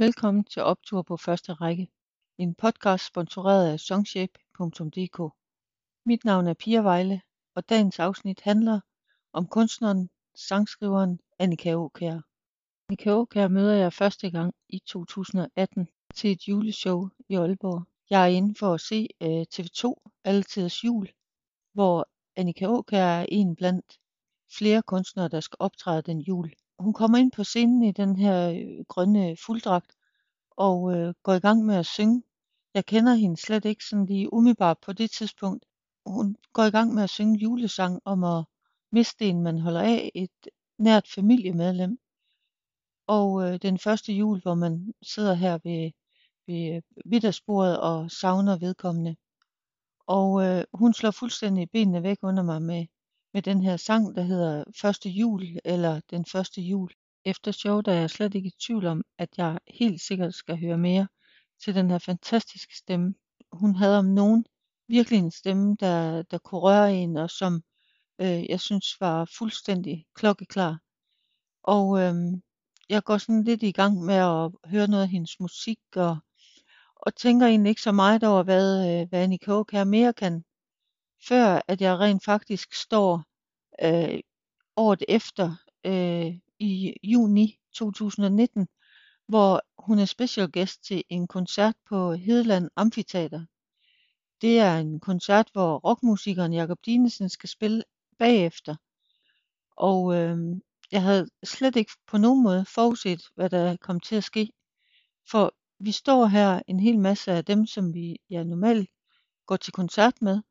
Velkommen til Optur på første række, en podcast sponsoreret af Songshape.dk. Mit navn er Pia Vejle, og dagens afsnit handler om kunstneren, sangskriveren Annika Åkær. Annika Åkær møder jeg første gang i 2018 til et juleshow i Aalborg. Jeg er inde for at se øh, uh, TV2 Altiders Jul, hvor Annika Åkær er en blandt flere kunstnere, der skal optræde den jul. Hun kommer ind på scenen i den her øh, grønne fulddragt og øh, går i gang med at synge. Jeg kender hende slet ikke sådan lige umiddelbart på det tidspunkt. Hun går i gang med at synge julesang om at miste en, man holder af, et nært familiemedlem. Og øh, den første jul, hvor man sidder her ved, ved øh, middagsbordet og savner vedkommende. Og øh, hun slår fuldstændig benene væk under mig med, med den her sang, der hedder Første jul eller Den første jul. Efter showet er jeg slet ikke i tvivl om, at jeg helt sikkert skal høre mere til den her fantastiske stemme. Hun havde om nogen virkelig en stemme, der, der kunne røre en, og som øh, jeg synes var fuldstændig klokkeklar. Og øh, jeg går sådan lidt i gang med at høre noget af hendes musik, og, og tænker egentlig ikke så meget over, hvad, øh, hvad Annie Kåk mere kan, før at jeg rent faktisk står øh, året efter øh, i juni 2019, hvor hun er special guest til en koncert på Hedeland Amfiteater. Det er en koncert, hvor rockmusikeren Jakob Dinesen skal spille bagefter. Og øh, jeg havde slet ikke på nogen måde forudset, hvad der kom til at ske. For vi står her en hel masse af dem, som vi ja, normalt går til koncert med.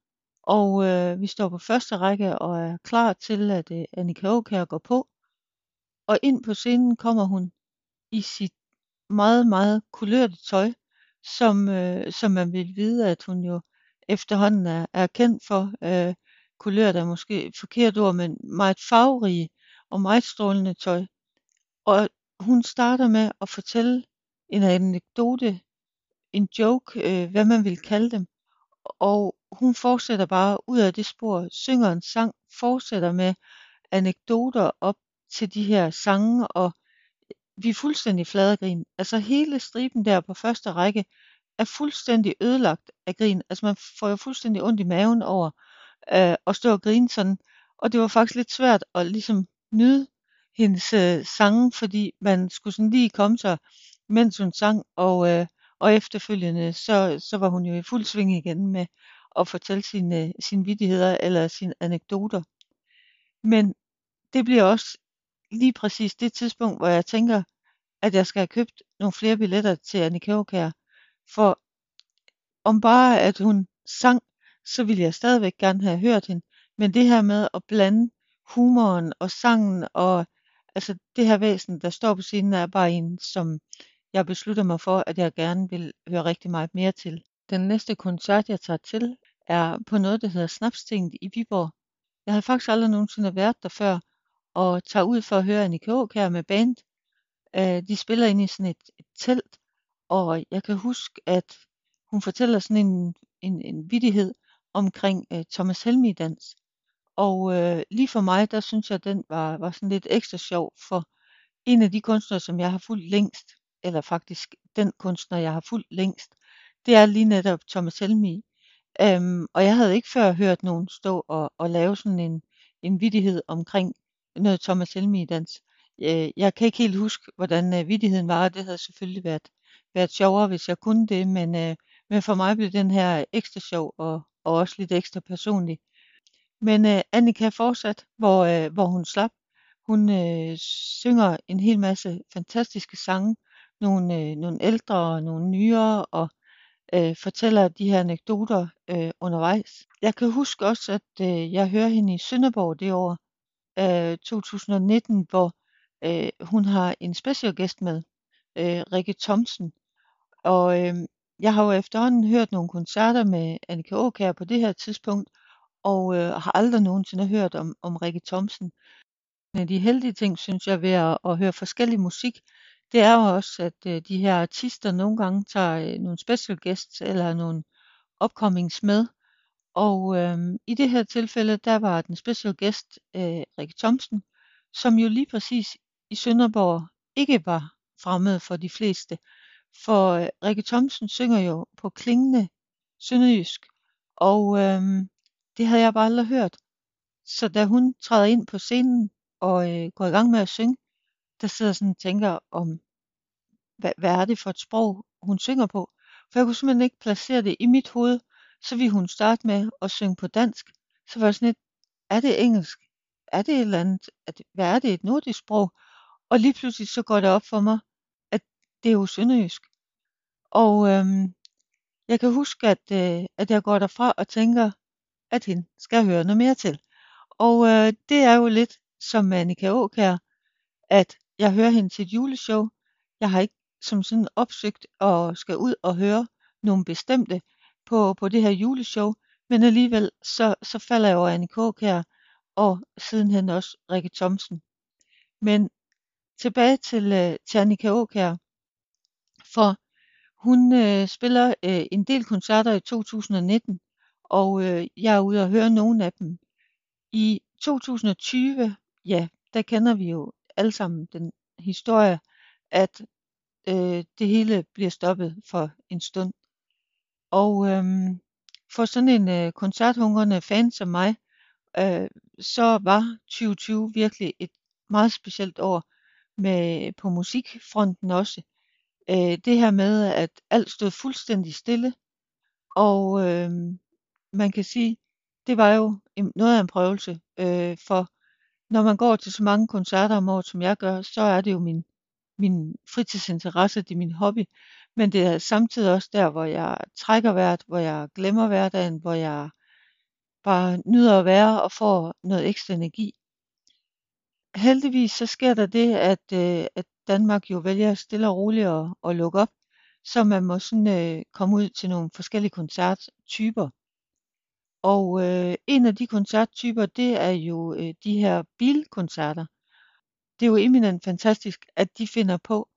Og øh, vi står på første række og er klar til, at øh, Annika Aukær går på. Og ind på scenen kommer hun i sit meget, meget kulørte tøj, som, øh, som man vil vide, at hun jo efterhånden er, er kendt for. Øh, kulørt er måske et forkert ord, men meget farverige og meget strålende tøj. Og hun starter med at fortælle en anekdote, en joke, øh, hvad man vil kalde dem. Og hun fortsætter bare ud af det spor, Syngeren sang, fortsætter med anekdoter op til de her sange, og vi er fuldstændig flade af grin. Altså hele striben der på første række er fuldstændig ødelagt af grin. Altså man får jo fuldstændig ondt i maven over øh, at stå og grine sådan. Og det var faktisk lidt svært at ligesom nyde hendes øh, sange, fordi man skulle sådan lige komme sig, mens hun sang, og, øh, og efterfølgende, så, så var hun jo i fuld sving igen med at fortælle sine, sine vidigheder eller sine anekdoter. Men det bliver også lige præcis det tidspunkt, hvor jeg tænker, at jeg skal have købt nogle flere billetter til Annika Aukær. For om bare at hun sang, så ville jeg stadigvæk gerne have hørt hende. Men det her med at blande humoren og sangen og altså det her væsen, der står på scenen, er bare en, som jeg beslutter mig for, at jeg gerne vil høre rigtig meget mere til. Den næste koncert, jeg tager til, er på noget, der hedder Snapstinget i Viborg. Jeg havde faktisk aldrig nogensinde været der før, og tager ud for at høre Annika her med band. Uh, de spiller ind i sådan et, et telt, og jeg kan huske, at hun fortæller sådan en, en, en vidighed omkring uh, Thomas Helmi dans. Og uh, lige for mig, der synes jeg, at den var, var sådan lidt ekstra sjov, for en af de kunstnere, som jeg har fulgt længst, eller faktisk den kunstner, jeg har fulgt længst, det er lige netop Thomas Helmi. Øhm, og jeg havde ikke før hørt nogen stå og, og lave sådan en, en vidighed omkring noget Thomas Helmi dans. Øh, jeg kan ikke helt huske, hvordan øh, vidigheden var, og det havde selvfølgelig været, været sjovere, hvis jeg kunne det, men, øh, men for mig blev den her ekstra sjov og, og også lidt ekstra personlig. Men øh, Annika fortsat, hvor, øh, hvor hun slap. Hun øh, synger en hel masse fantastiske sange, nogle, øh, nogle ældre og nogle nyere, og øh, fortæller de her anekdoter øh, undervejs. Jeg kan huske også, at øh, jeg hører hende i Sønderborg det år, øh, 2019, hvor øh, hun har en special gæst med, øh, Rikke Thomsen. Og øh, jeg har jo efterhånden hørt nogle koncerter med Annika Åkær på det her tidspunkt, og øh, har aldrig nogensinde hørt om, om Rikke Thomsen. En af de heldige ting, synes jeg, ved at, at høre forskellig musik, det er jo også, at øh, de her artister nogle gange tager øh, nogle special guests eller nogle upcomings med. Og øh, i det her tilfælde, der var den special guest øh, Rikke Thomsen, som jo lige præcis i Sønderborg ikke var fremmed for de fleste. For øh, Rikke Thomsen synger jo på klingende sønderjysk, og øh, det havde jeg bare aldrig hørt. Så da hun træder ind på scenen og øh, går i gang med at synge, der sidder sådan og tænker om, hvad, hvad er det for et sprog, hun synger på? For jeg kunne simpelthen ikke placere det i mit hoved. Så ville hun starte med at synge på dansk. Så var jeg sådan lidt, er det engelsk? Er det et eller andet? Er det, hvad er det? Et nordisk sprog? Og lige pludselig så går det op for mig, at det er jo sønderjysk. Og øhm, jeg kan huske, at, øh, at jeg går derfra og tænker, at hende skal høre noget mere til. Og øh, det er jo lidt som Annika Åkær, at jeg hører hende til et juleshow. Jeg har ikke som sådan opsøgt og skal ud og høre nogle bestemte på, på det her juleshow, men alligevel så, så falder jeg over Annika Aukjær og sidenhen også Rikke Thomsen. Men tilbage til, øh, til Annika Aukjær, for hun øh, spiller øh, en del koncerter i 2019, og øh, jeg er ude og høre nogle af dem. I 2020, ja, der kender vi jo alle sammen den historie, at øh, det hele bliver stoppet for en stund. Og øh, for sådan en øh, koncerthungrende fan som mig, øh, så var 2020 virkelig et meget specielt år med på musikfronten også. Øh, det her med, at alt stod fuldstændig stille, og øh, man kan sige, det var jo noget af en prøvelse, øh, for når man går til så mange koncerter om året, som jeg gør, så er det jo min, min fritidsinteresse, det er min hobby, men det er samtidig også der, hvor jeg trækker vejret, hvor jeg glemmer hverdagen, hvor jeg bare nyder at være og får noget ekstra energi. Heldigvis så sker der det, at, øh, at Danmark jo vælger stille og roligt at, at lukke op, så man må sådan øh, komme ud til nogle forskellige koncerttyper. Og øh, en af de koncerttyper, det er jo øh, de her bilkoncerter. Det er jo eminent fantastisk, at de finder på,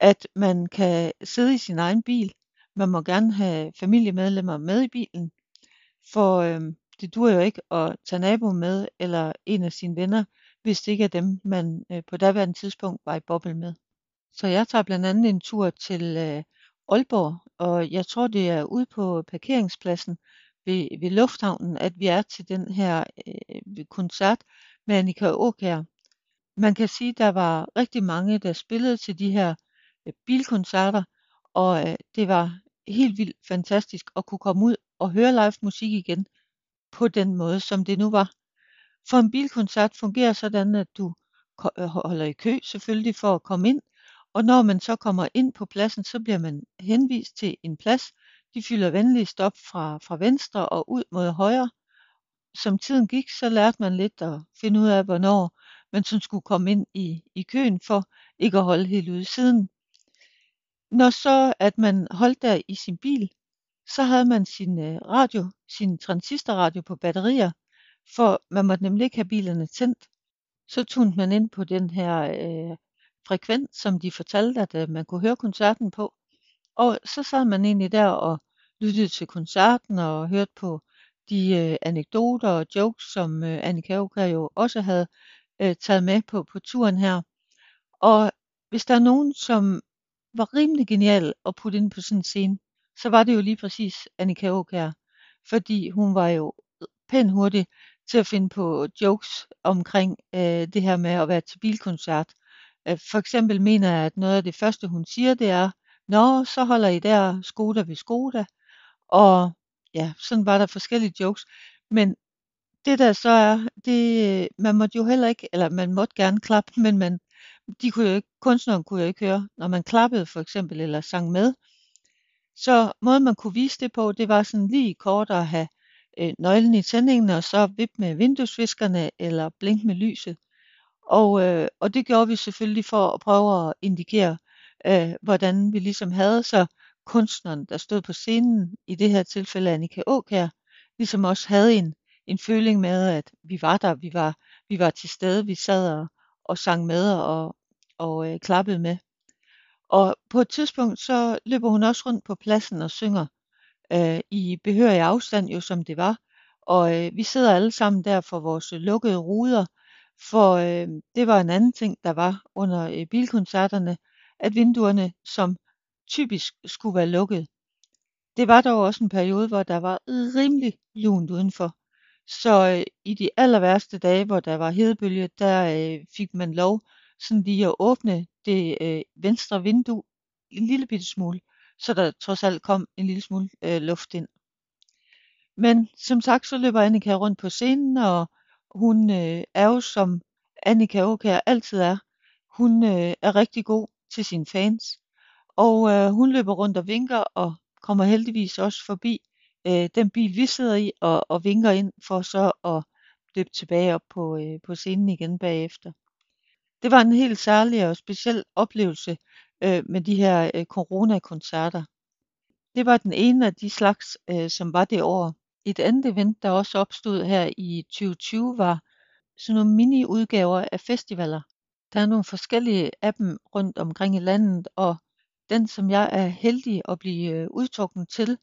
at man kan sidde i sin egen bil. Man må gerne have familiemedlemmer med i bilen, for øh, det dur jo ikke at tage naboen med eller en af sine venner, hvis det ikke er dem, man øh, på daværende tidspunkt var i boble med. Så jeg tager blandt andet en tur til øh, Aalborg, og jeg tror det er ude på parkeringspladsen ved, ved lufthavnen, at vi er til den her øh, koncert med Annika Åkær. Man kan sige, at der var rigtig mange, der spillede til de her øh, bilkoncerter, og øh, det var helt vildt fantastisk at kunne komme ud og høre live musik igen på den måde, som det nu var. For en bilkoncert fungerer sådan, at du øh, holder i kø selvfølgelig for at komme ind, og når man så kommer ind på pladsen, så bliver man henvist til en plads. De fylder venligst op fra, fra venstre og ud mod højre. Som tiden gik, så lærte man lidt at finde ud af, hvornår man sådan skulle komme ind i, i køen for ikke at holde helt ude siden. Når så at man holdt der i sin bil, så havde man sin øh, radio, sin transistorradio på batterier, for man måtte nemlig ikke have bilerne tændt. Så tunede man ind på den her øh, frekvens, som de fortalte, at øh, man kunne høre koncerten på. Og så sad man egentlig der og lyttede til koncerten og hørte på de øh, anekdoter og jokes, som øh, Annika Aukær jo også havde øh, taget med på, på turen her. Og hvis der er nogen, som var rimelig genial at putte ind på sådan en scene, så var det jo lige præcis Annika Aukær. Fordi hun var jo pænt hurtig til at finde på jokes omkring øh, det her med at være til bilkoncert. Øh, for eksempel mener jeg, at noget af det første, hun siger, det er, Nå, så holder I der Skoda ved Skoda. Og ja, sådan var der forskellige jokes. Men det der så er, det, øh, man måtte jo heller ikke, eller man måtte gerne klappe, men man, de kunne jo ikke, kunstneren kunne jo ikke høre, når man klappede for eksempel, eller sang med. Så måden man kunne vise det på, det var sådan lige kort at have øh, nøglen i tændingen, og så vippe med vinduesviskerne, eller blink med lyset. Og, øh, og det gjorde vi selvfølgelig for at prøve at indikere, øh, hvordan vi ligesom havde så kunstneren, der stod på scenen, i det her tilfælde Annika Åkær, ligesom også havde en, en føling med, at vi var der, vi var, vi var til stede, vi sad og, og sang med og, og øh, klappede med. Og på et tidspunkt, så løber hun også rundt på pladsen og synger øh, i behørig afstand, jo som det var. Og øh, vi sidder alle sammen der for vores lukkede ruder, for øh, det var en anden ting, der var under øh, bilkoncerterne, at vinduerne som typisk skulle være lukket. Det var dog også en periode, hvor der var rimelig lunt udenfor. Så øh, i de aller værste dage, hvor der var hedebølge, der øh, fik man lov sådan lige at åbne det øh, venstre vindue en lille bitte smule, så der trods alt kom en lille smule øh, luft ind. Men som sagt, så løber Annika rundt på scenen, og hun øh, er jo som Annika Åkær altid er. Hun øh, er rigtig god til sine fans, og øh, hun løber rundt og vinker og kommer heldigvis også forbi øh, den bil, vi sidder i, og, og vinker ind for så at løbe tilbage op på, øh, på scenen igen bagefter. Det var en helt særlig og speciel oplevelse øh, med de her øh, coronakoncerter. Det var den ene af de slags, øh, som var det år. Et andet event, der også opstod her i 2020, var sådan nogle mini-udgaver af festivaler. Der er nogle forskellige af dem rundt omkring i landet, og den, som jeg er heldig at blive øh, udtrukket til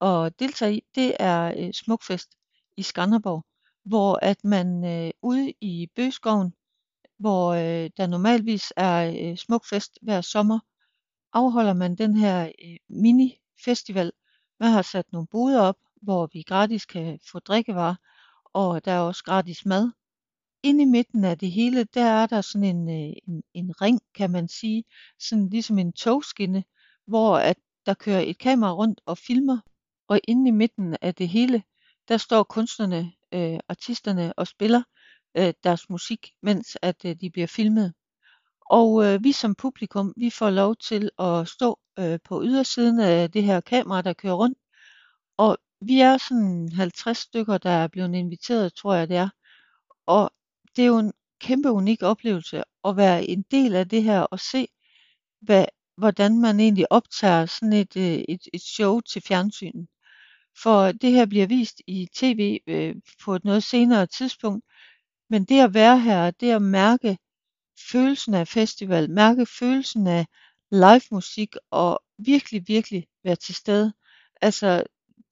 at deltage i, det er øh, Smukfest i Skanderborg, hvor at man øh, ude i Bøgeskoven, hvor øh, der normalvis er øh, Smukfest hver sommer, afholder man den her øh, mini-festival. Man har sat nogle boder op, hvor vi gratis kan få drikkevarer, og der er også gratis mad. Inde i midten af det hele, der er der sådan en, øh, en, en ring, kan man sige, sådan ligesom en togskinne, hvor at der kører et kamera rundt og filmer, og inde i midten af det hele, der står kunstnerne, øh, artisterne og spiller øh, deres musik, mens at øh, de bliver filmet. Og øh, vi som publikum, vi får lov til at stå øh, på ydersiden af det her kamera, der kører rundt, og vi er sådan 50 stykker, der er blevet inviteret, tror jeg det er. Og det er jo en kæmpe unik oplevelse at være en del af det her og se, hvad, hvordan man egentlig optager sådan et, øh, et, et show til fjernsynet. For det her bliver vist i tv øh, på et noget senere tidspunkt, men det at være her, det at mærke følelsen af festival, mærke følelsen af live musik og virkelig, virkelig være til stede. Altså,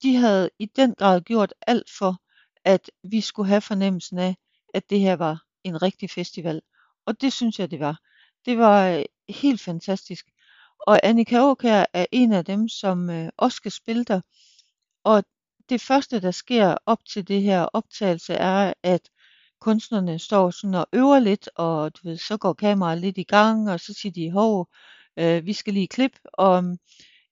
de havde i den grad gjort alt for, at vi skulle have fornemmelsen af, at det her var en rigtig festival. Og det synes jeg, det var. Det var øh, helt fantastisk. Og Annika Aukær er en af dem, som øh, også skal spille der. Og det første, der sker op til det her optagelse, er, at kunstnerne står sådan og øver lidt, og du ved, så går kameraet lidt i gang, og så siger de, hov, øh, vi skal lige klippe, og mm,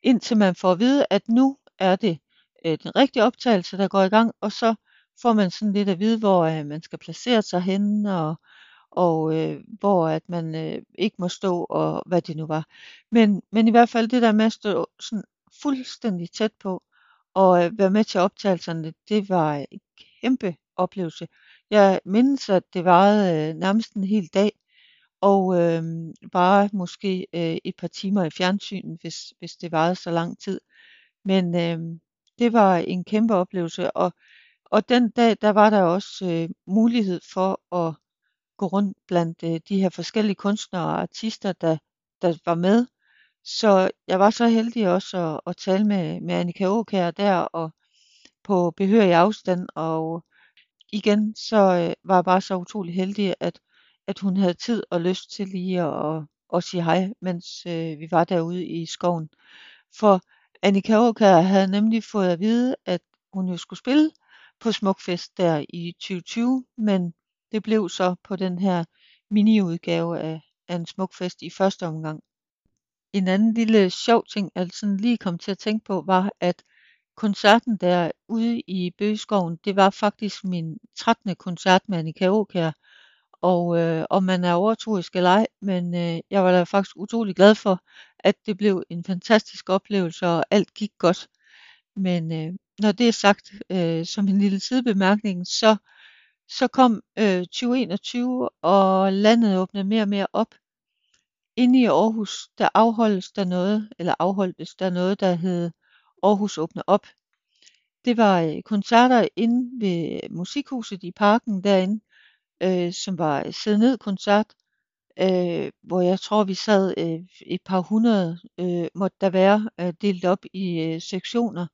indtil man får at vide, at nu er det øh, den rigtige optagelse, der går i gang, og så får man sådan lidt at vide, hvor øh, man skal placere sig henne, og, og øh, hvor at man øh, ikke må stå, og hvad det nu var. Men, men i hvert fald det der med at stå sådan fuldstændig tæt på, og øh, være med til optagelserne, det var en kæmpe oplevelse. Jeg mindes, at det varede øh, nærmest en hel dag, og øh, bare måske øh, et par timer i fjernsynet, hvis, hvis det varede så lang tid. Men øh, det var en kæmpe oplevelse, og, og den dag, der var der også øh, mulighed for at gå rundt blandt øh, de her forskellige kunstnere og artister, der, der var med. Så jeg var så heldig også at, at tale med, med Annika Aukær der, og på behørig afstand, og igen, så øh, var jeg bare så utrolig heldig, at, at hun havde tid og lyst til lige at, at, at sige hej, mens øh, vi var derude i skoven. For Annika Aukær havde nemlig fået at vide, at hun jo skulle spille på Smukfest der i 2020, men det blev så på den her miniudgave af, af en Smukfest i første omgang. En anden lille sjov ting, jeg sådan lige kom til at tænke på, var, at koncerten der ude i Bøgeskoven, det var faktisk min 13. koncert med Annika Aukjær. Og øh, om man er overtroisk eller ej, men øh, jeg var da faktisk utrolig glad for, at det blev en fantastisk oplevelse, og alt gik godt. Men øh, når det er sagt øh, som en lille sidebemærkning, så, så kom øh, 2021, og landet åbnede mere og mere op. Inde i Aarhus, der afholdes der noget, eller afholdtes der noget, der hed Aarhus åbner op. Det var øh, koncerter inde ved Musikhuset i parken derinde, øh, som var sidde ned koncert, øh, hvor jeg tror vi sad øh, et par hundrede, øh, måtte der være, øh, delt op i øh, sektioner.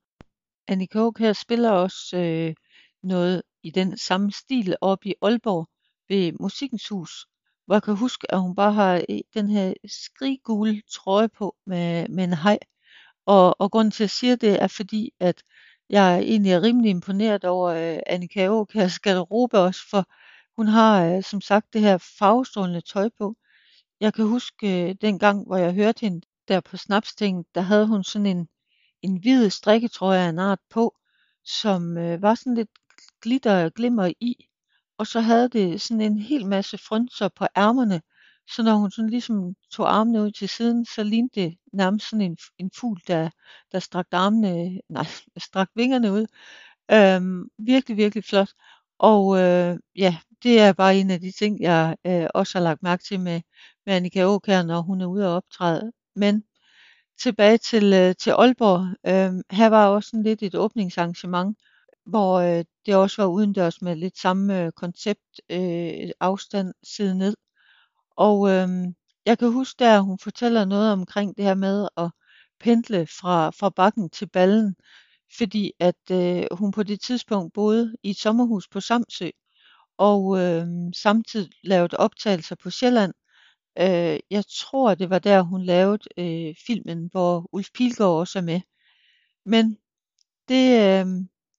Annika Håk her spiller også øh, noget i den samme stil op i Aalborg ved Musikens Hus, hvor jeg kan huske, at hun bare har øh, den her skriggule trøje på med, med en hej. Og, og grunden til, at jeg siger det, er fordi, at jeg egentlig er rimelig imponeret over øh, Annika Aukærs garderobe også, for hun har øh, som sagt det her farvestrålende tøj på. Jeg kan huske øh, den gang, hvor jeg hørte hende der på Snapstinget, der havde hun sådan en, en hvid strikketrøje af en art på, som øh, var sådan lidt glitter og glimmer i, og så havde det sådan en hel masse frynser på ærmerne, så når hun sådan ligesom tog armene ud til siden, så lignede det nærmest sådan en, en fugl, der, der strakte armene, nej, strakte vingerne ud. Øhm, virkelig, virkelig flot. Og øh, ja, det er bare en af de ting, jeg øh, også har lagt mærke til med, med Annika Åkær, når hun er ude og optræde. Men tilbage til, øh, til Aalborg. Øh, her var også sådan lidt et åbningsarrangement, hvor øh, det også var udendørs med lidt samme øh, koncept, øh, afstand side ned. Og øh, jeg kan huske der, hun fortæller noget omkring det her med at pendle fra, fra bakken til ballen, fordi at øh, hun på det tidspunkt boede i et sommerhus på Samsø, og øh, samtidig lavede optagelser på Sjælland. Øh, jeg tror, det var der, hun lavede øh, filmen, hvor Ulf Pilgaard også er med. Men det, øh,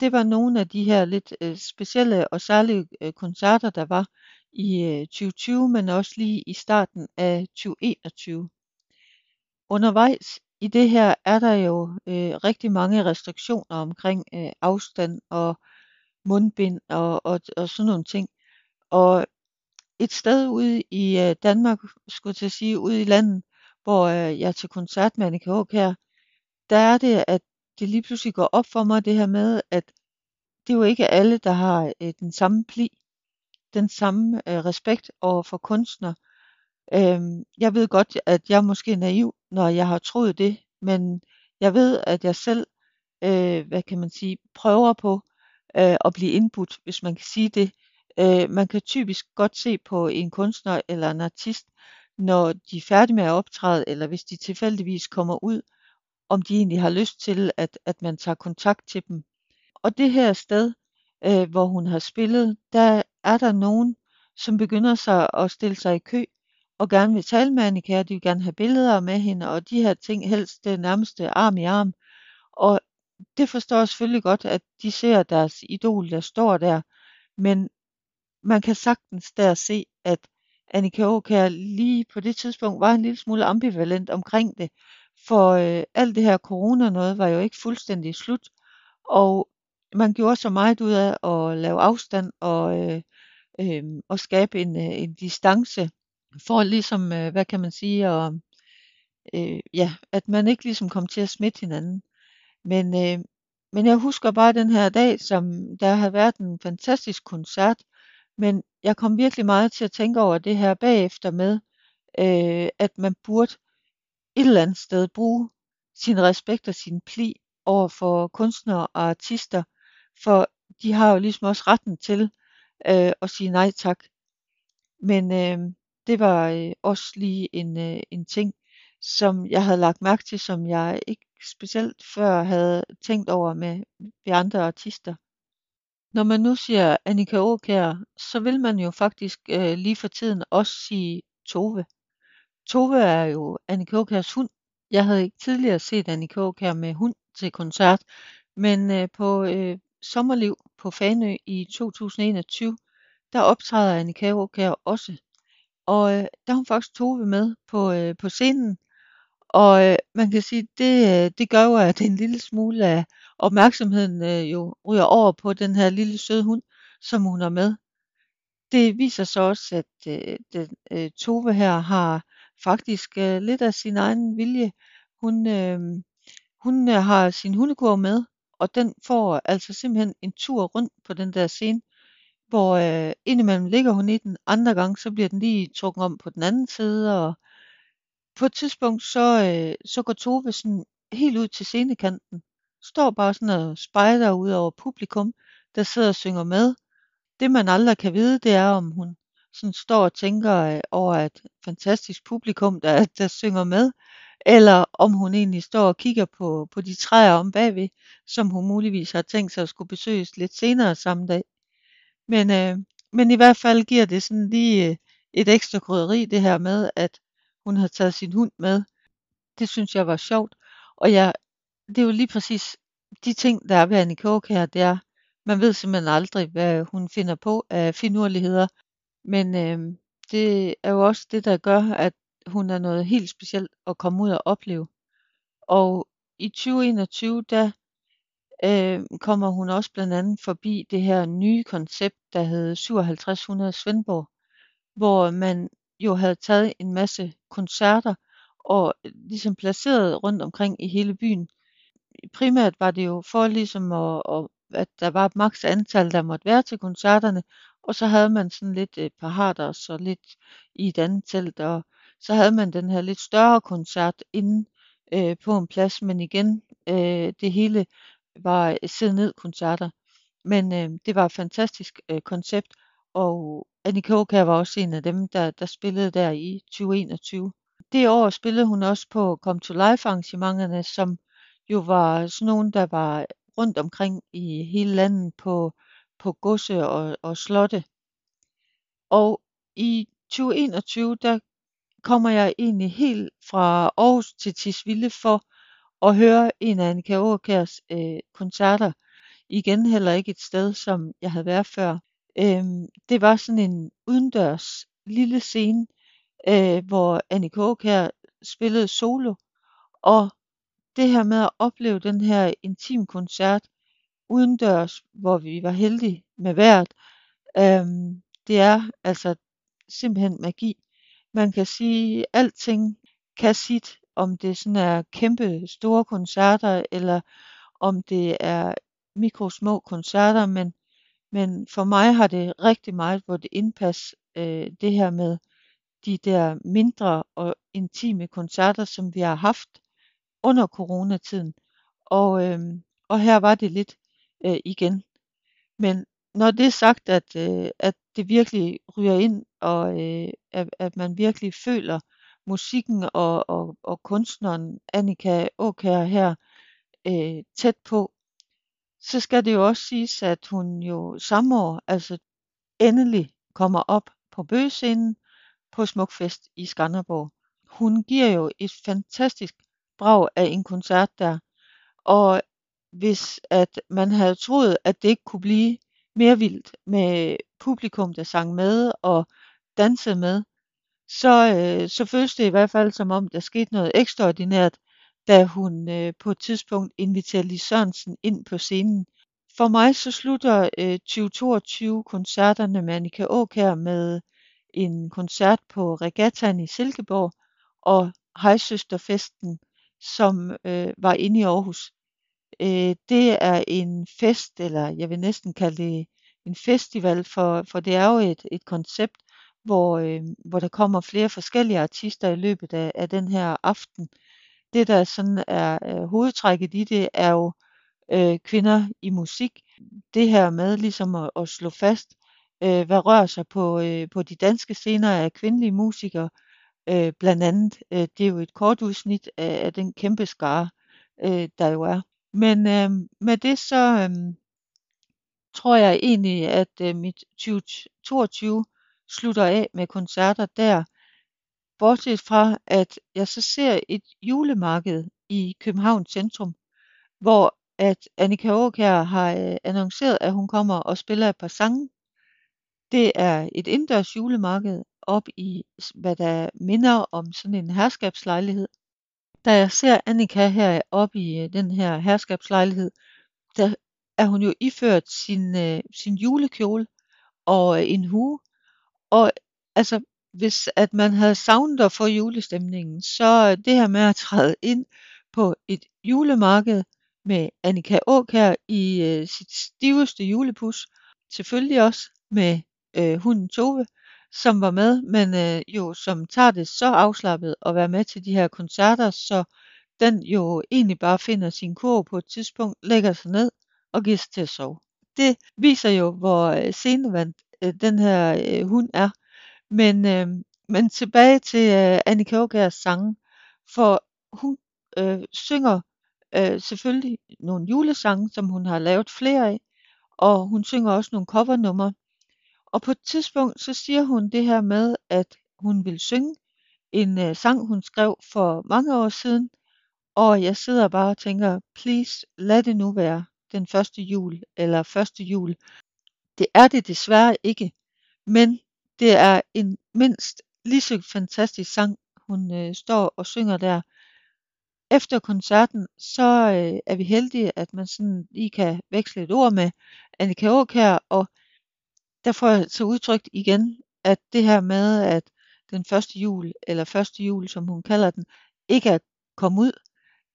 det var nogle af de her lidt øh, specielle og særlige øh, koncerter, der var i øh, 2020, men også lige i starten af 2021. Undervejs i det her er der jo øh, rigtig mange restriktioner omkring øh, afstand og mundbind og, og, og sådan nogle ting. Og et sted ude i øh, Danmark, skulle jeg til at sige, ude i landet, hvor øh, jeg er til koncert med Annika Håk her, der er det, at det lige pludselig går op for mig, det her med, at det er jo ikke alle, der har øh, den samme pli, den samme øh, respekt over for kunstner. Øhm, jeg ved godt, at jeg er måske naiv, når jeg har troet det, men jeg ved, at jeg selv, øh, hvad kan man sige, prøver på øh, at blive indbudt, hvis man kan sige det. Øh, man kan typisk godt se på en kunstner eller en artist, når de er færdige med at optræde, eller hvis de tilfældigvis kommer ud, om de egentlig har lyst til, at, at man tager kontakt til dem. Og det her sted, øh, hvor hun har spillet, der er der nogen, som begynder sig at stille sig i kø og gerne vil tale med Annika, de vil gerne have billeder med hende, og de her ting helst det nærmeste arm i arm. Og det forstår jeg selvfølgelig godt, at de ser deres idol, der står der, men man kan sagtens der se, at Annika Aukær lige på det tidspunkt var en lille smule ambivalent omkring det, for øh, alt det her corona noget var jo ikke fuldstændig slut, og man gjorde så meget ud af at lave afstand og, øh, øh, og skabe en, øh, en distance for ligesom, øh, hvad kan man sige, og, øh, ja, at man ikke ligesom kom til at smitte hinanden. Men, øh, men jeg husker bare den her dag, som der havde været en fantastisk koncert, men jeg kom virkelig meget til at tænke over det her bagefter med, øh, at man burde et eller andet sted bruge sin respekt og sin pli over for kunstnere og artister, for de har jo ligesom også retten til øh, at sige nej tak. Men øh, det var øh, også lige en, øh, en ting, som jeg havde lagt mærke til, som jeg ikke specielt før havde tænkt over med de andre artister. Når man nu siger Annika Aukjær, så vil man jo faktisk øh, lige for tiden også sige Tove. Tove er jo Annika Aukjærs hund. Jeg havde ikke tidligere set Annika Aukjær med hund til koncert, men øh, på øh, Sommerliv på Fanø i 2021, der optræder Annika Aukjær også. Og øh, der har hun faktisk Tove med på, øh, på scenen. Og øh, man kan sige, det, øh, det gør jo, at en lille smule af opmærksomheden øh, jo ryger over på den her lille søde hund, som hun er med. Det viser sig også, at øh, den, øh, Tove her har faktisk øh, lidt af sin egen vilje. Hun, øh, hun øh, har sin hundekur med, og den får altså simpelthen en tur rundt på den der scene, hvor øh, indimellem ligger hun i den, andre gange så bliver den lige trukket om på den anden side, og på et tidspunkt så, øh, så går Tove sådan helt ud til scenekanten, står bare sådan og spejder ud over publikum, der sidder og synger med. Det man aldrig kan vide, det er om hun sådan står og tænker øh, over et fantastisk publikum, der, der synger med, eller om hun egentlig står og kigger på, på de træer om bagved, som hun muligvis har tænkt sig at skulle besøges lidt senere samme dag. Men, øh, men i hvert fald giver det sådan lige øh, et ekstra krydderi, det her med, at hun har taget sin hund med. Det synes jeg var sjovt. Og jeg, det er jo lige præcis de ting, der er ved Annie Kåk her, det er, man ved simpelthen aldrig, hvad hun finder på af finurligheder. Men øh, det er jo også det, der gør, at hun er noget helt specielt at komme ud og opleve. Og i 2021, der øh, kommer hun også blandt andet forbi det her nye koncept, der hed 5700 Svendborg, hvor man jo havde taget en masse koncerter og øh, ligesom placeret rundt omkring i hele byen. Primært var det jo for ligesom at, at at der var et maks antal, der måtte være til koncerterne, og så havde man sådan lidt øh, et par harder, så lidt i et andet telt, og så havde man den her lidt større koncert inde øh, på en plads, men igen, øh, det hele var øh, sidde ned koncerter. Men øh, det var et fantastisk øh, koncept, og Annika Aukær var også en af dem, der, der spillede der i 2021. Det år spillede hun også på Come to Life arrangementerne, som jo var sådan nogle, der var rundt omkring i hele landet på, på godse og, og slotte. Og i 2021, der kommer jeg egentlig helt fra Aarhus til Tisvilde for at høre en af Annika Aakjærs øh, koncerter. Igen heller ikke et sted, som jeg havde været før. Øhm, det var sådan en udendørs lille scene, øh, hvor Annika her spillede solo. Og det her med at opleve den her intim koncert udendørs, hvor vi var heldige med vejret, øhm, det er altså simpelthen magi. Man kan sige, alting kan sit, om det sådan er kæmpe store koncerter, eller om det er mikro små koncerter, men, men for mig har det rigtig meget hvor det indpas øh, det her med de der mindre og intime koncerter, som vi har haft under coronatiden. Og, øh, og her var det lidt øh, igen. Men når det er sagt, at, øh, at det virkelig ryger ind, og øh, at, at man virkelig føler musikken og, og, og kunstneren Annika Åkær her øh, tæt på, så skal det jo også siges, at hun jo samme år, altså endelig kommer op på bøgescenen på Smukfest i Skanderborg. Hun giver jo et fantastisk brag af en koncert der, og hvis at man havde troet, at det ikke kunne blive mere vildt med publikum, der sang med og dansede med, så, øh, så føles det i hvert fald som om, der skete noget ekstraordinært, da hun øh, på et tidspunkt inviterer Lis Sørensen ind på scenen. For mig så slutter øh, 2022 koncerterne med Annika Åkær med en koncert på Regattaen i Silkeborg og Hejsøsterfesten, som øh, var inde i Aarhus. Øh, det er en fest, eller jeg vil næsten kalde det en festival, for, for det er jo et, et koncept, hvor, øh, hvor der kommer flere forskellige artister i løbet af, af den her aften. Det, der sådan er øh, hovedtrækket i det, er jo øh, kvinder i musik. Det her med ligesom at, at slå fast, øh, hvad rører sig på, øh, på de danske scener af kvindelige musikere. Øh, blandt andet, øh, det er jo et kort udsnit af, af den kæmpe skare, øh, der jo er. Men øh, med det så øh, tror jeg egentlig, at øh, mit 2022 slutter af med koncerter der. Bortset fra, at jeg så ser et julemarked i Københavns centrum, hvor at Annika Aukjær har øh, annonceret, at hun kommer og spiller et par sange. Det er et indendørs julemarked op i, hvad der minder om sådan en herskabslejlighed. Da jeg ser Annika her op i øh, den her herskabslejlighed, der er hun jo iført sin, øh, sin julekjole og øh, en hue. Og altså, hvis at man havde savnet at få julestemningen, så øh, det her med at træde ind på et julemarked med Annika Åkær i øh, sit stiveste julepus, selvfølgelig også med øh, hunden Tove, som var med, men øh, jo som tager det så afslappet at være med til de her koncerter, så den jo egentlig bare finder sin kurv på et tidspunkt, lægger sig ned og giver sig til at sove. Det viser jo, hvor øh, scenevandt øh, den her øh, hund er. Men, øh, men tilbage til øh, Annika Aukjærs sange, for hun øh, synger øh, selvfølgelig nogle julesange, som hun har lavet flere af, og hun synger også nogle covernumre. Og på et tidspunkt, så siger hun det her med, at hun vil synge en øh, sang, hun skrev for mange år siden, og jeg sidder bare og tænker, please lad det nu være den første jul eller første jul. Det er det desværre ikke, men det er en mindst lige så fantastisk sang, hun øh, står og synger der. Efter koncerten, så øh, er vi heldige, at man sådan lige kan veksle et ord med Annika Aakjær, og der får jeg så udtrykt igen, at det her med, at den første jul, eller første jul, som hun kalder den, ikke er kommet ud,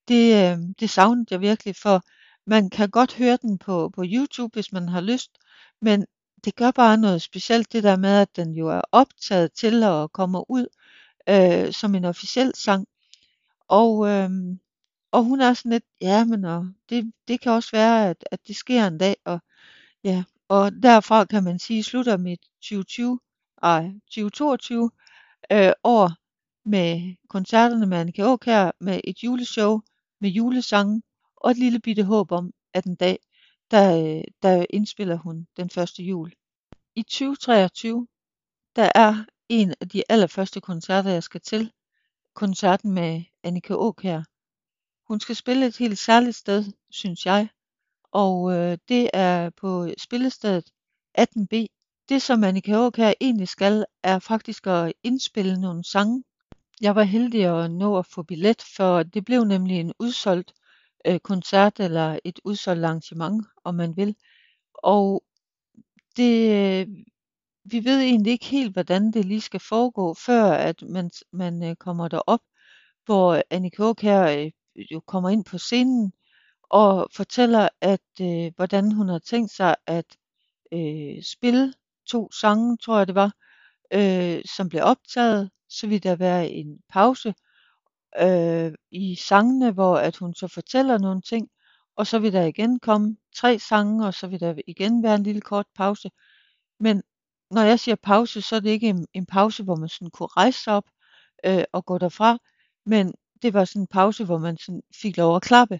det, øh, det savnede jeg virkelig, for man kan godt høre den på, på YouTube, hvis man har lyst, men det gør bare noget specielt, det der med, at den jo er optaget til at komme ud øh, som en officiel sang. Og, øh, og hun er sådan lidt, ja, men og det, det kan også være, at, at det sker en dag, og ja, og derfra kan man sige, slutter mit 2020, ej, 2022 øh, år med koncerterne med Annika Aakjær, med et juleshow, med julesange, og et lille bitte håb om, at en dag, der, øh, der indspiller hun den første jul. I 2023, der er en af de allerførste koncerter, jeg skal til, koncerten med Annika Aakjær. Hun skal spille et helt særligt sted, synes jeg, og øh, det er på spillestedet 18B. Det som Annika Aakjær egentlig skal, er faktisk at indspille nogle sange. Jeg var heldig at nå at få billet, for det blev nemlig en udsolgt øh, koncert eller et udsolgt arrangement, om man vil. Og det, øh, vi ved egentlig ikke helt, hvordan det lige skal foregå, før at man, man øh, kommer derop, hvor Annika Aakjær øh, jo kommer ind på scenen og fortæller, at øh, hvordan hun har tænkt sig at øh, spille to sange, tror jeg det var, øh, som blev optaget. Så vil der være en pause øh, i sangene, hvor at hun så fortæller nogle ting, og så vil der igen komme tre sange, og så vil der igen være en lille kort pause. Men når jeg siger pause, så er det ikke en, en pause, hvor man sådan kunne rejse sig op øh, og gå derfra, men det var sådan en pause, hvor man sådan fik lov at klappe.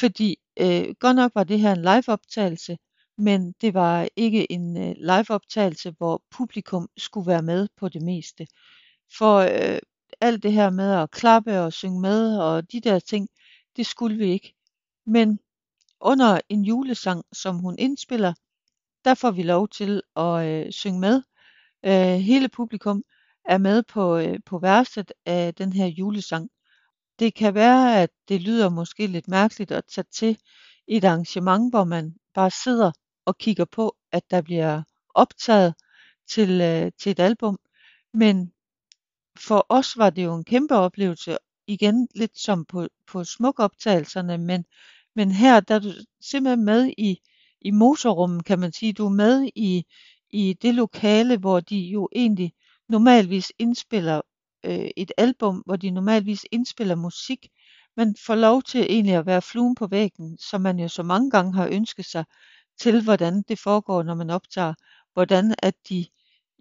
Fordi øh, godt nok var det her en liveoptagelse, men det var ikke en øh, liveoptagelse, hvor publikum skulle være med på det meste. For øh, alt det her med at klappe og synge med og de der ting, det skulle vi ikke. Men under en julesang, som hun indspiller, der får vi lov til at øh, synge med. Øh, hele publikum er med på, øh, på verset af den her julesang. Det kan være, at det lyder måske lidt mærkeligt at tage til et arrangement, hvor man bare sidder og kigger på, at der bliver optaget til, øh, til et album. Men for os var det jo en kæmpe oplevelse, igen lidt som på, på smukoptagelserne, men, men her der er du simpelthen med i, i motorrummet, kan man sige. Du er med i, i det lokale, hvor de jo egentlig normalvis indspiller øh, et album, hvor de normalvis indspiller musik. Man får lov til egentlig at være fluen på væggen, som man jo så mange gange har ønsket sig til, hvordan det foregår, når man optager. Hvordan at de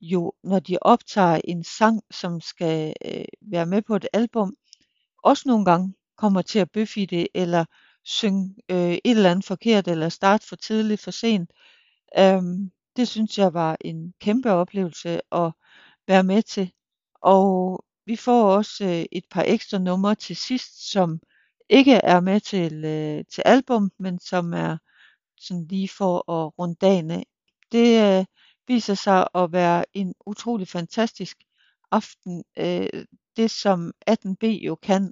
jo, når de optager en sang, som skal øh, være med på et album, også nogle gange kommer til at bøffe i det, eller synge øh, et eller andet forkert, eller starte for tidligt, for sent. Øhm, det synes jeg var en kæmpe oplevelse at være med til. Og vi får også øh, et par ekstra numre til sidst, som ikke er med til, øh, til album, men som er sådan lige for at runde dagen af. Det øh, viser sig at være en utrolig fantastisk aften. Øh, det som 18B jo kan,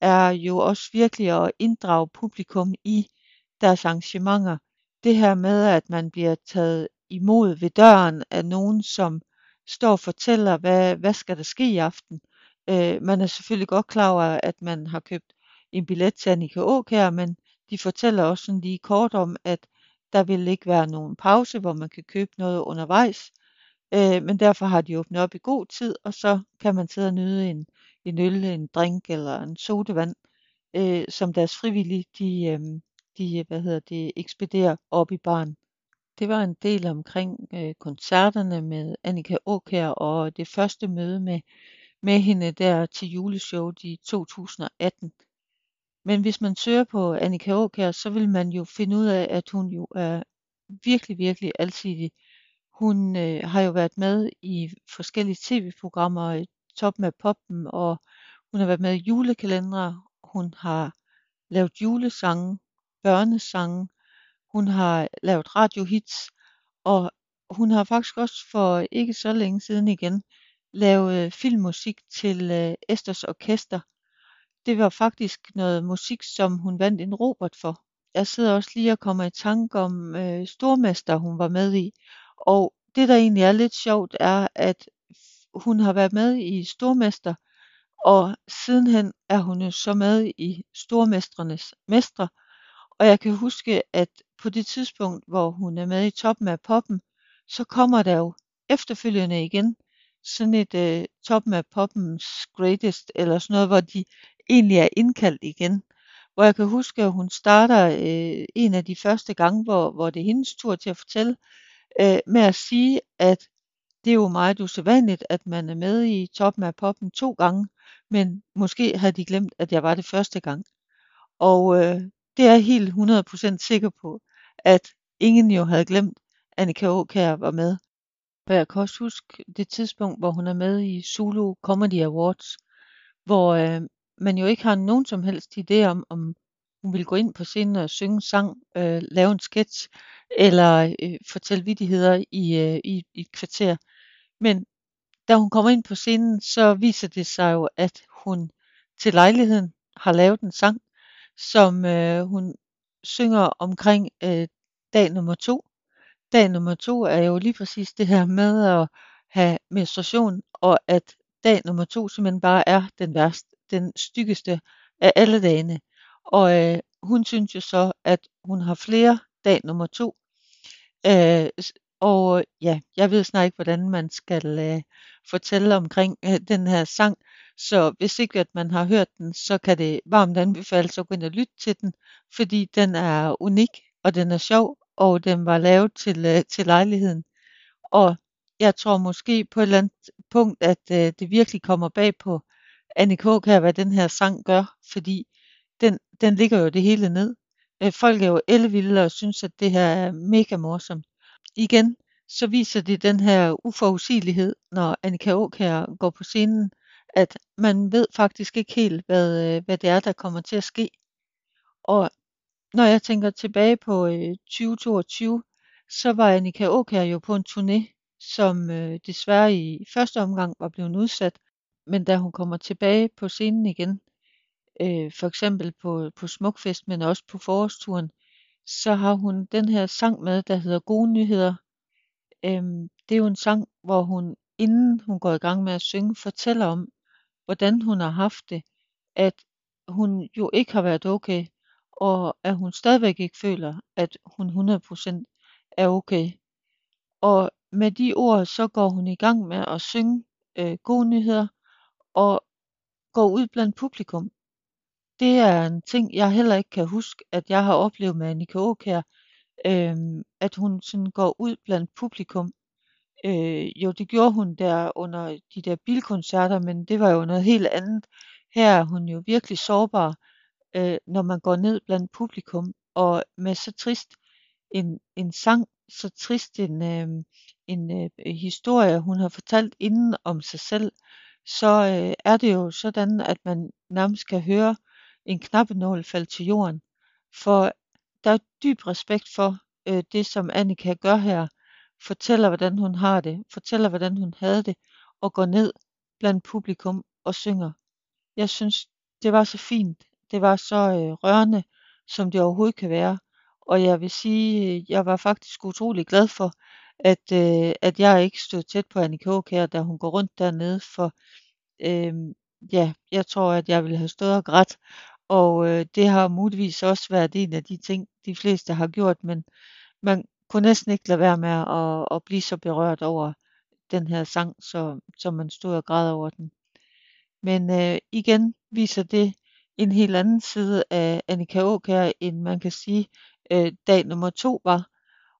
er jo også virkelig at inddrage publikum i deres arrangementer. Det her med, at man bliver taget imod ved døren af nogen, som står og fortæller, hvad, hvad skal der ske i aften. Øh, man er selvfølgelig godt klar over, at man har købt en billet til Annika her, men de fortæller også sådan lige kort om, at der vil ikke være nogen pause, hvor man kan købe noget undervejs. Øh, men derfor har de åbnet op i god tid, og så kan man sidde og nyde en, en øl, en drink eller en sodavand, øh, som deres frivillige, de, øh, de hvad hedder det, ekspederer op i barn. Det var en del omkring øh, koncerterne med Annika Åkær og det første møde med, med hende der til juleshowet i 2018. Men hvis man søger på Annika Aakjær, så vil man jo finde ud af, at hun jo er virkelig, virkelig alsidig Hun øh, har jo været med i forskellige tv-programmer, øh, i Toppen af Poppen, og hun har været med i julekalendere. Hun har lavet julesange, børnesange. Hun har lavet radiohits, og hun har faktisk også for ikke så længe siden igen lavet øh, filmmusik til øh, Esters Orkester. Det var faktisk noget musik, som hun vandt en Robert for. Jeg sidder også lige og kommer i tanke om øh, Stormester, hun var med i. Og det, der egentlig er lidt sjovt, er, at hun har været med i Stormester, og sidenhen er hun jo så med i Stormestrenes Mestre. Og jeg kan huske, at på det tidspunkt, hvor hun er med i toppen af poppen, så kommer der jo efterfølgende igen sådan et øh, toppen af poppens greatest, eller sådan noget, hvor de egentlig er indkaldt igen. Hvor jeg kan huske, at hun starter øh, en af de første gange, hvor, hvor det er hendes tur til at fortælle, øh, med at sige, at det er jo meget usædvanligt, at man er med i toppen af poppen to gange, men måske havde de glemt, at jeg var det første gang. Og øh, det er jeg helt 100% sikker på, at ingen jo havde glemt, at Annika Aukjær var med. For jeg kan også huske det tidspunkt, hvor hun er med i Zulu Comedy Awards, hvor øh, man jo ikke har nogen som helst idé om, om hun vil gå ind på scenen og synge en sang, øh, lave en sketch eller øh, fortælle vidigheder i, øh, i, i et kvarter. Men da hun kommer ind på scenen, så viser det sig jo, at hun til lejligheden har lavet en sang, som øh, hun synger omkring øh, dag nummer to. Dag nummer to er jo lige præcis det her med at have menstruation, og at dag nummer to simpelthen bare er den værste, den styggeste af alle dagene. Og øh, hun synes jo så, at hun har flere dag nummer to. Øh, og ja, jeg ved snart ikke, hvordan man skal øh, fortælle omkring øh, den her sang. Så hvis ikke at man har hørt den, så kan det varmt anbefales at gå ind og lytte til den, fordi den er unik, og den er sjov, og den var lavet til, øh, til lejligheden. Og jeg tror måske på et eller andet punkt, at øh, det virkelig kommer bag på Annika kan hvad den her sang gør, fordi den, den ligger jo det hele ned. Øh, folk er jo elvilde og synes, at det her er mega morsomt. Igen, så viser det den her uforudsigelighed, når Annika Åkær går på scenen, at man ved faktisk ikke helt, hvad, øh, hvad det er, der kommer til at ske. Og når jeg tænker tilbage på øh, 2022, så var Annika Åkær jo på en turné, som øh, desværre i første omgang var blevet udsat. Men da hun kommer tilbage på scenen igen, øh, for eksempel på, på Smukfest, men også på forårsturen, så har hun den her sang med, der hedder Gode Nyheder. Øhm, det er jo en sang, hvor hun, inden hun går i gang med at synge, fortæller om, hvordan hun har haft det, at hun jo ikke har været okay, og at hun stadigvæk ikke føler, at hun 100% er okay. Og med de ord, så går hun i gang med at synge øh, gode nyheder, og går ud blandt publikum. Det er en ting, jeg heller ikke kan huske, at jeg har oplevet med Annika Aukjær, øhm, at hun sådan går ud blandt publikum. Øh, jo, det gjorde hun der under de der bilkoncerter, men det var jo noget helt andet. Her er hun jo virkelig sårbar, øh, når man går ned blandt publikum, og med så trist en, en sang, så trist en, øh, en øh, historie, hun har fortalt inden om sig selv, så øh, er det jo sådan, at man nærmest kan høre en knappenål falde til jorden. For der er dyb respekt for øh, det, som Annika gør her. Fortæller, hvordan hun har det. Fortæller, hvordan hun havde det. Og går ned blandt publikum og synger. Jeg synes, det var så fint. Det var så øh, rørende, som det overhovedet kan være. Og jeg vil sige, øh, jeg var faktisk utrolig glad for, at, øh, at jeg ikke stod tæt på Annika her, da hun går rundt dernede, for øh, ja, jeg tror, at jeg ville have stået og grædt, og øh, det har muligvis også været en af de ting, de fleste har gjort, men man kunne næsten ikke lade være med at, at blive så berørt over den her sang, så, så man stod og græd over den. Men øh, igen viser det en helt anden side af Annika Åkær, end man kan sige, øh, dag nummer to var.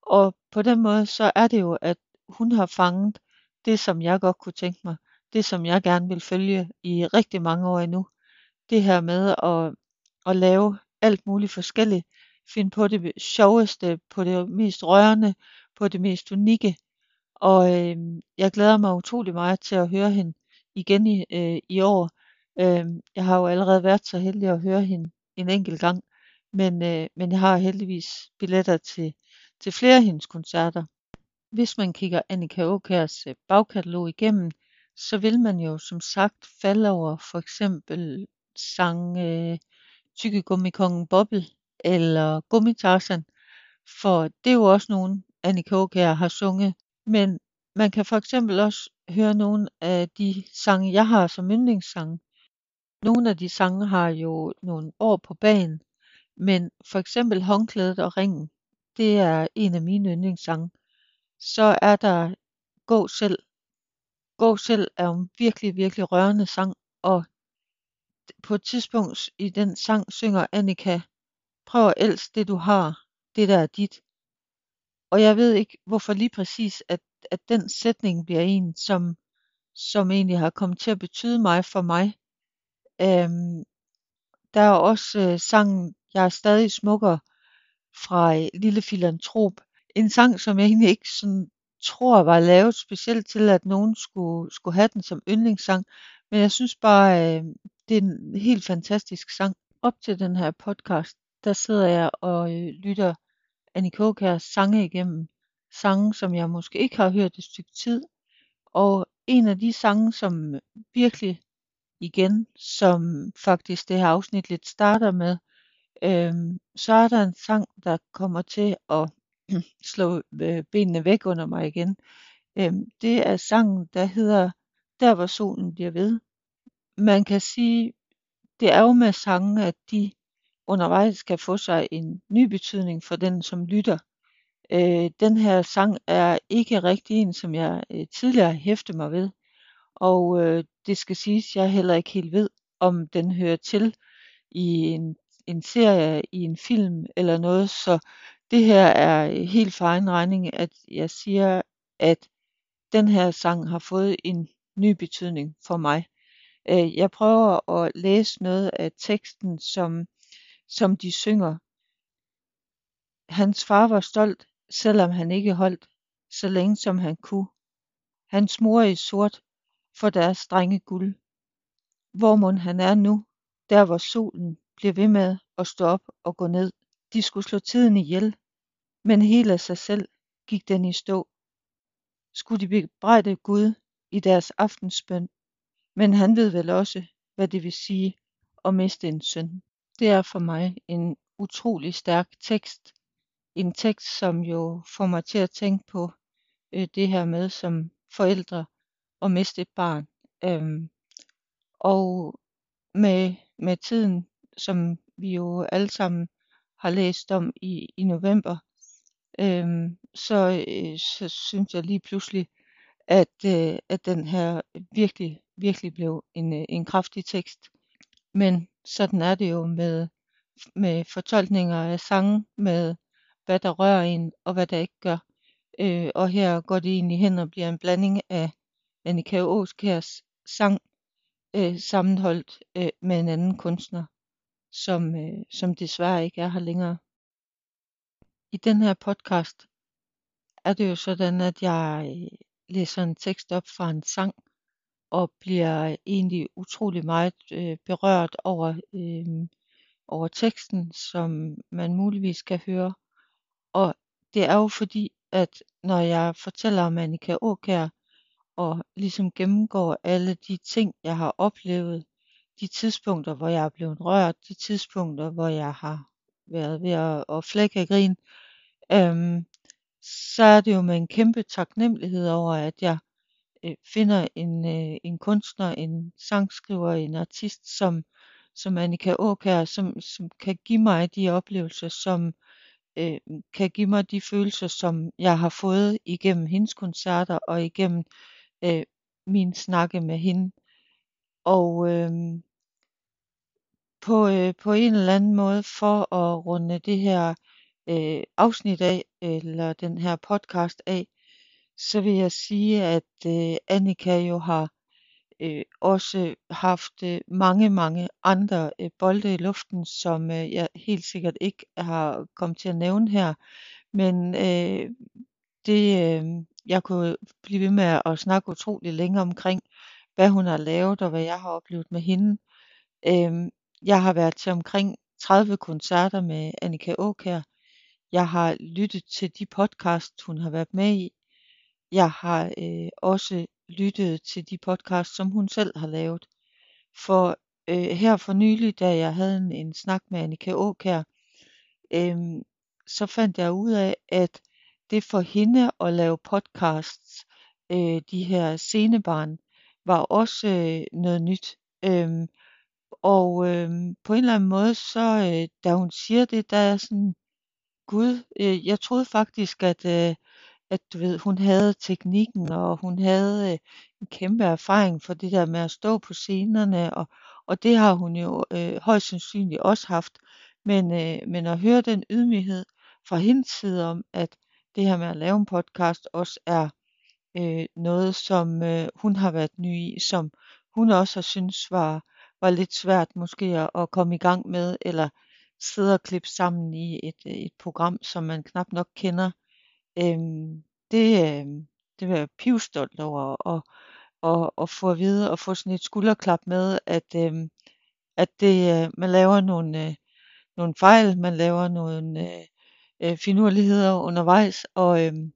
Og på den måde, så er det jo, at hun har fanget det, som jeg godt kunne tænke mig. Det, som jeg gerne vil følge i rigtig mange år endnu. Det her med at, at lave alt muligt forskelligt. Finde på det sjoveste, på det mest rørende, på det mest unikke. Og øh, jeg glæder mig utrolig meget til at høre hende igen i, øh, i år. Øh, jeg har jo allerede været så heldig at høre hende en enkelt gang, men, øh, men jeg har heldigvis billetter til, til flere af hendes koncerter. Hvis man kigger Annika Åkærs øh, bagkatalog igennem, så vil man jo som sagt falde over for eksempel sang øh, Tykkegummikongen Bobbel eller Gummitarsan, for det er jo også nogen Annika Åkær har sunget. Men man kan for eksempel også høre nogle af de sange, jeg har som yndlingssange. Nogle af de sange har jo nogle år på banen, men for eksempel Håndklædet og Ringen, det er en af mine yndlingssange. Så er der Gå selv. Gå selv er jo en virkelig, virkelig rørende sang, og på et tidspunkt i den sang synger Annika, prøv at elske det du har, det der er dit. Og jeg ved ikke, hvorfor lige præcis, at, at den sætning bliver en, som, som egentlig har kommet til at betyde mig for mig. Øhm, der er også øh, sangen Jeg er stadig smukkere fra øh, Lille Filantrop. En sang, som jeg egentlig ikke sådan tror var lavet specielt til, at nogen skulle, skulle have den som yndlingssang. Men jeg synes bare, øh, det er en helt fantastisk sang. Op til den her podcast, der sidder jeg og øh, lytter Annie Kåkærs sange igennem. Sange, som jeg måske ikke har hørt et stykke tid. Og en af de sange, som virkelig igen, som faktisk det her afsnit lidt starter med, øhm, så er der en sang, der kommer til at slå øh, benene væk under mig igen. Øh, det er sangen, der hedder Der hvor solen bliver ved. Man kan sige, det er jo med sange, at de undervejs kan få sig en ny betydning for den, som lytter. Øh, den her sang er ikke rigtig en, som jeg øh, tidligere hæftede mig ved. Og øh, det skal siges, jeg heller ikke helt ved, om den hører til i en, en serie, i en film eller noget. Så det her er øh, helt for egen regning, at jeg siger, at den her sang har fået en ny betydning for mig. Øh, jeg prøver at læse noget af teksten, som, som de synger. Hans far var stolt, selvom han ikke holdt, så længe som han kunne. Hans mor i sort for deres strenge guld. Hvor mon han er nu, der hvor solen bliver ved med at stå op og gå ned. De skulle slå tiden ihjel, men helt af sig selv gik den i stå. Skulle de bebrejde Gud i deres aftensbøn, men han ved vel også, hvad det vil sige at miste en søn. Det er for mig en utrolig stærk tekst. En tekst, som jo får mig til at tænke på øh, det her med som forældre at miste et barn. Øhm, og med, med tiden, som vi jo alle sammen har læst om i, i november, øhm, så, øh, så synes jeg lige pludselig, at, øh, at den her virkelig, virkelig blev en, øh, en kraftig tekst. Men sådan er det jo med, med fortolkninger af sange, med hvad der rører en og hvad der ikke gør. Øh, og her går det egentlig hen og bliver en blanding af Annika Åskærs sang øh, sammenholdt øh, med en anden kunstner, som, øh, som desværre ikke er her længere. I den her podcast er det jo sådan, at jeg øh, læser en tekst op fra en sang, og bliver egentlig utrolig meget øh, berørt over, øh, over teksten, som man muligvis kan høre. Og det er jo fordi, at når jeg fortæller om Annika Åkær, og ligesom gennemgår alle de ting, jeg har oplevet, de tidspunkter, hvor jeg er blevet rørt, de tidspunkter, hvor jeg har været ved at, at flække af grin, øhm, så er det jo med en kæmpe taknemmelighed over, at jeg øh, finder en, øh, en kunstner, en sangskriver, en artist, som, som Annika Åkær, som, som kan give mig de oplevelser, som øh, kan give mig de følelser, som jeg har fået igennem hendes koncerter og igennem øh, min snakke med hende. Og øh, på, øh, på en eller anden måde for at runde det her øh, afsnit af, eller den her podcast af, så vil jeg sige, at øh, Annika jo har øh, også haft øh, mange, mange andre øh, bolde i luften, som øh, jeg helt sikkert ikke har kommet til at nævne her. Men øh, det, øh, jeg kunne blive ved med at snakke utrolig længe omkring, hvad hun har lavet og hvad jeg har oplevet med hende. Øh, jeg har været til omkring 30 koncerter med Annika Aakjær. Jeg har lyttet til de podcasts, hun har været med i. Jeg har øh, også lyttet til de podcasts, som hun selv har lavet. For øh, her for nylig, da jeg havde en, en snak med Annika Aakjær, øh, så fandt jeg ud af, at det for hende at lave podcasts, øh, de her scenebarn, var også øh, noget nyt. Øh, og øh, på en eller anden måde, så øh, da hun siger det, der er sådan, gud, øh, jeg troede faktisk, at, øh, at du ved, hun havde teknikken, og hun havde øh, en kæmpe erfaring for det der med at stå på scenerne, og, og det har hun jo øh, højst sandsynligt også haft. Men, øh, men at høre den ydmyghed fra hendes side om, at det her med at lave en podcast også er øh, noget, som øh, hun har været ny i, som hun også har synes var, var lidt svært måske at, at komme i gang med, eller sidde og klippe sammen i et, et program, som man knap nok kender. Øhm, det, øhm, det var jeg pivstolt over at, at, at få at vide og få sådan et skulderklap med, at, øhm, at det, øh, man laver nogle, øh, nogle fejl, man laver nogle øh, øh, finurligheder undervejs, og øhm,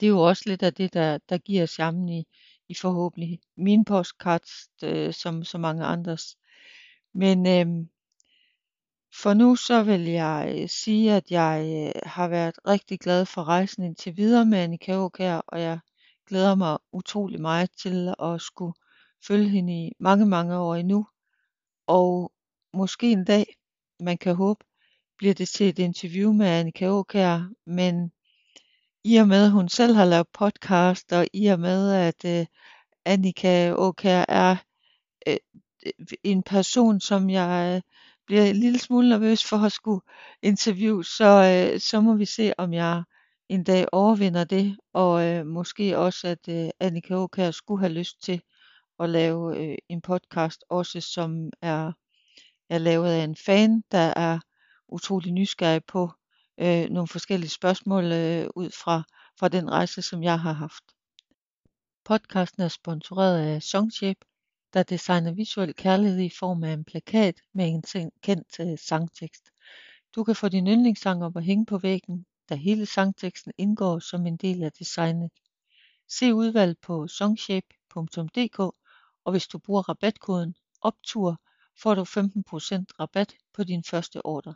det er jo også lidt af det, der, der giver charmen i, i forhåbentlig min postcards, øh, som så mange andres. Men øh, for nu så vil jeg øh, sige, at jeg øh, har været rigtig glad for rejsen indtil videre med Annika Aukær, og jeg glæder mig utrolig meget til at skulle følge hende i mange, mange år endnu. Og måske en dag, man kan håbe, bliver det til et interview med Annika Aukær, men i og med, at hun selv har lavet podcast, og i og med, at øh, Annika Åkær er øh, en person, som jeg øh, bliver en lille smule nervøs for at skulle interviewe, så, øh, så må vi se, om jeg en dag overvinder det, og øh, måske også, at øh, Annika Åkær skulle have lyst til at lave øh, en podcast, også som er, er lavet af en fan, der er utrolig nysgerrig på øh, nogle forskellige spørgsmål øh, ud fra, fra den rejse, som jeg har haft. Podcasten er sponsoreret af Songshape, der designer visuel kærlighed i form af en plakat med en kendt øh, sangtekst. Du kan få din yndlingssang op og hænge på væggen, da hele sangteksten indgår som en del af designet. Se udvalget på songshape.dk, og hvis du bruger rabatkoden OPTUR, får du 15% rabat på din første ordre.